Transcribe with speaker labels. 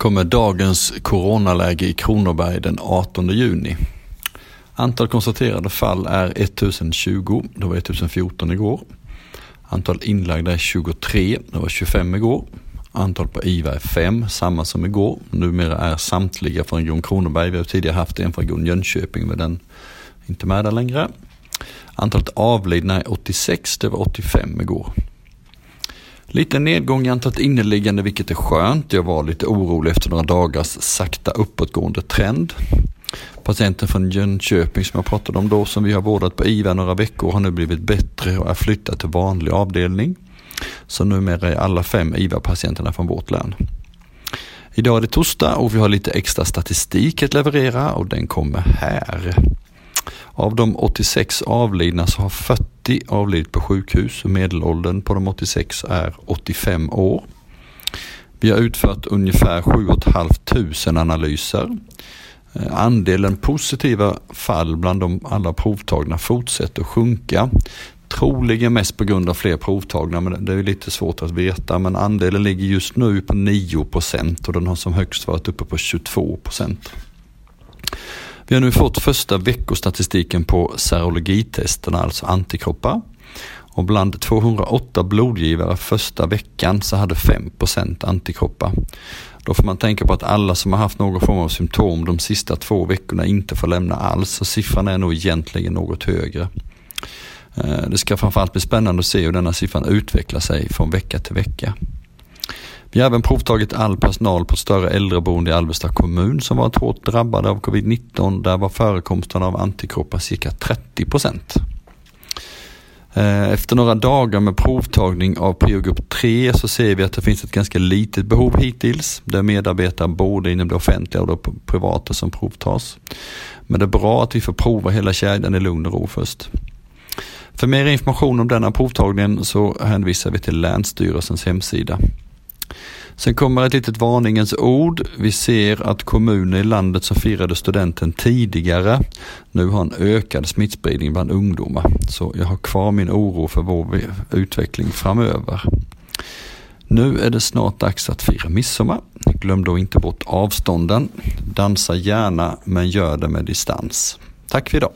Speaker 1: kommer dagens coronaläge i Kronoberg den 18 juni. Antal konstaterade fall är 1020, det var 1014 igår. Antal inlagda är 23, det var 25 igår. Antal på IVA är 5, samma som igår. Numera är samtliga från Region Kronoberg. Vi har tidigare haft en från Region Jönköping, men den är inte med där längre. Antalet avlidna är 86, det var 85 igår. Lite nedgång i antalet inneliggande vilket är skönt. Jag var lite orolig efter några dagars sakta uppåtgående trend. Patienten från Jönköping som jag pratade om då som vi har vårdat på IVA några veckor har nu blivit bättre och är flyttad till vanlig avdelning. Så numera är alla fem IVA-patienterna från vårt län. Idag är det torsdag och vi har lite extra statistik att leverera och den kommer här. Av de 86 avlidna så har 40 avlidit på sjukhus och medelåldern på de 86 är 85 år. Vi har utfört ungefär 7 500 analyser. Eh, andelen positiva fall bland de alla provtagna fortsätter att sjunka. Troligen mest på grund av fler provtagna, men det är lite svårt att veta. Men andelen ligger just nu på 9 procent och den har som högst varit uppe på 22 vi har nu fått första veckostatistiken på serologitesterna, alltså antikroppar. Och bland 208 blodgivare första veckan så hade 5% antikroppar. Då får man tänka på att alla som har haft någon form av symptom de sista två veckorna inte får lämna alls. Så siffran är nog egentligen något högre. Eh, det ska framförallt bli spännande att se hur denna siffran utvecklar sig från vecka till vecka. Vi har även provtagit all personal på ett större äldreboende i Alvesta kommun som varit hårt drabbade av covid-19. Där var förekomsten av antikroppar cirka 30 procent. Eh, efter några dagar med provtagning av priogrupp 3 så ser vi att det finns ett ganska litet behov hittills. Det är medarbetare både inom det offentliga och det privata som provtas. Men det är bra att vi får prova hela kedjan i lugn och ro först. För mer information om denna provtagning så hänvisar vi till Länsstyrelsens hemsida. Sen kommer ett litet varningens ord. Vi ser att kommuner i landet som firade studenten tidigare nu har en ökad smittspridning bland ungdomar. Så jag har kvar min oro för vår utveckling framöver. Nu är det snart dags att fira midsommar. Glöm då inte bort avstånden. Dansa gärna men gör det med distans. Tack för idag.